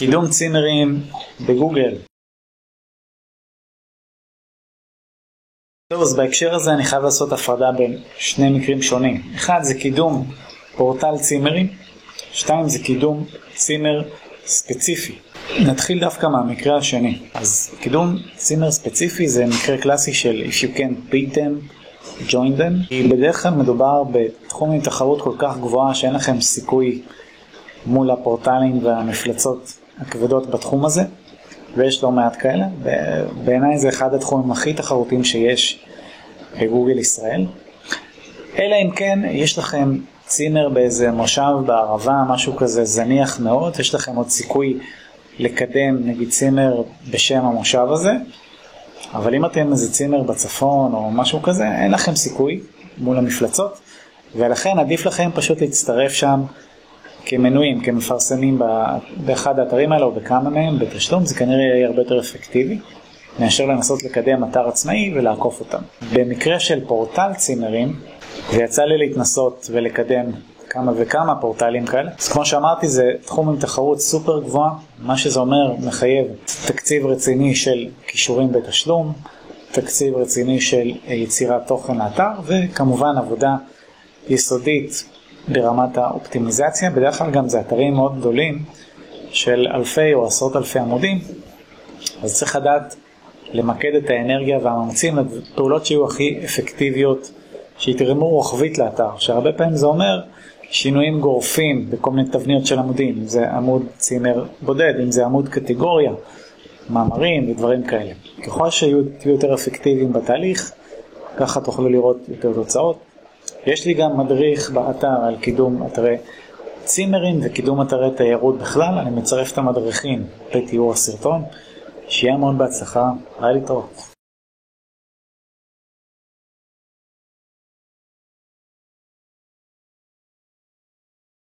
קידום צימרים בגוגל. טוב, אז בהקשר הזה אני חייב לעשות הפרדה בין שני מקרים שונים. אחד זה קידום פורטל צימרים, שתיים זה קידום צימר ספציפי. נתחיל דווקא מהמקרה השני. אז קידום צימר ספציפי זה מקרה קלאסי של If you can't beat them, join them. כי בדרך כלל מדובר בתחום עם תחרות כל כך גבוהה שאין לכם סיכוי מול הפורטלים והמפלצות הכבדות בתחום הזה, ויש לא מעט כאלה. בעיניי זה אחד התחומים הכי תחרותיים שיש בגוגל ישראל. אלא אם כן יש לכם צימר באיזה מושב בערבה, משהו כזה זניח מאוד, יש לכם עוד סיכוי לקדם נגיד צימר בשם המושב הזה, אבל אם אתם איזה צימר בצפון או משהו כזה, אין לכם סיכוי מול המפלצות, ולכן עדיף לכם פשוט להצטרף שם כמנויים, כמפרסמים באחד האתרים האלה או בכמה מהם בתשלום, זה כנראה יהיה הרבה יותר אפקטיבי מאשר לנסות לקדם אתר עצמאי ולעקוף אותם. במקרה של פורטל צימרים, ויצא לי להתנסות ולקדם כמה וכמה פורטלים כאלה. אז כמו שאמרתי זה תחום עם תחרות סופר גבוהה, מה שזה אומר מחייב תקציב רציני של כישורים בתשלום, תקציב רציני של יצירת תוכן לאתר וכמובן עבודה יסודית ברמת האופטימיזציה, בדרך כלל גם זה אתרים מאוד גדולים של אלפי או עשרות אלפי עמודים, אז צריך לדעת למקד את האנרגיה והמאמצים לפעולות שיהיו הכי אפקטיביות, שיתרמו רוחבית לאתר, שהרבה פעמים זה אומר שינויים גורפים בכל מיני תבניות של עמודים, אם זה עמוד צימר בודד, אם זה עמוד קטגוריה, מאמרים ודברים כאלה. ככל שיהיו יותר אפקטיביים בתהליך, ככה תוכלו לראות יותר תוצאות. יש לי גם מדריך באתר על קידום אתרי צימרים וקידום אתרי תיירות בכלל, אני מצרף את המדריכים בתיאור הסרטון. שיהיה המון בהצלחה, ביי להתראות.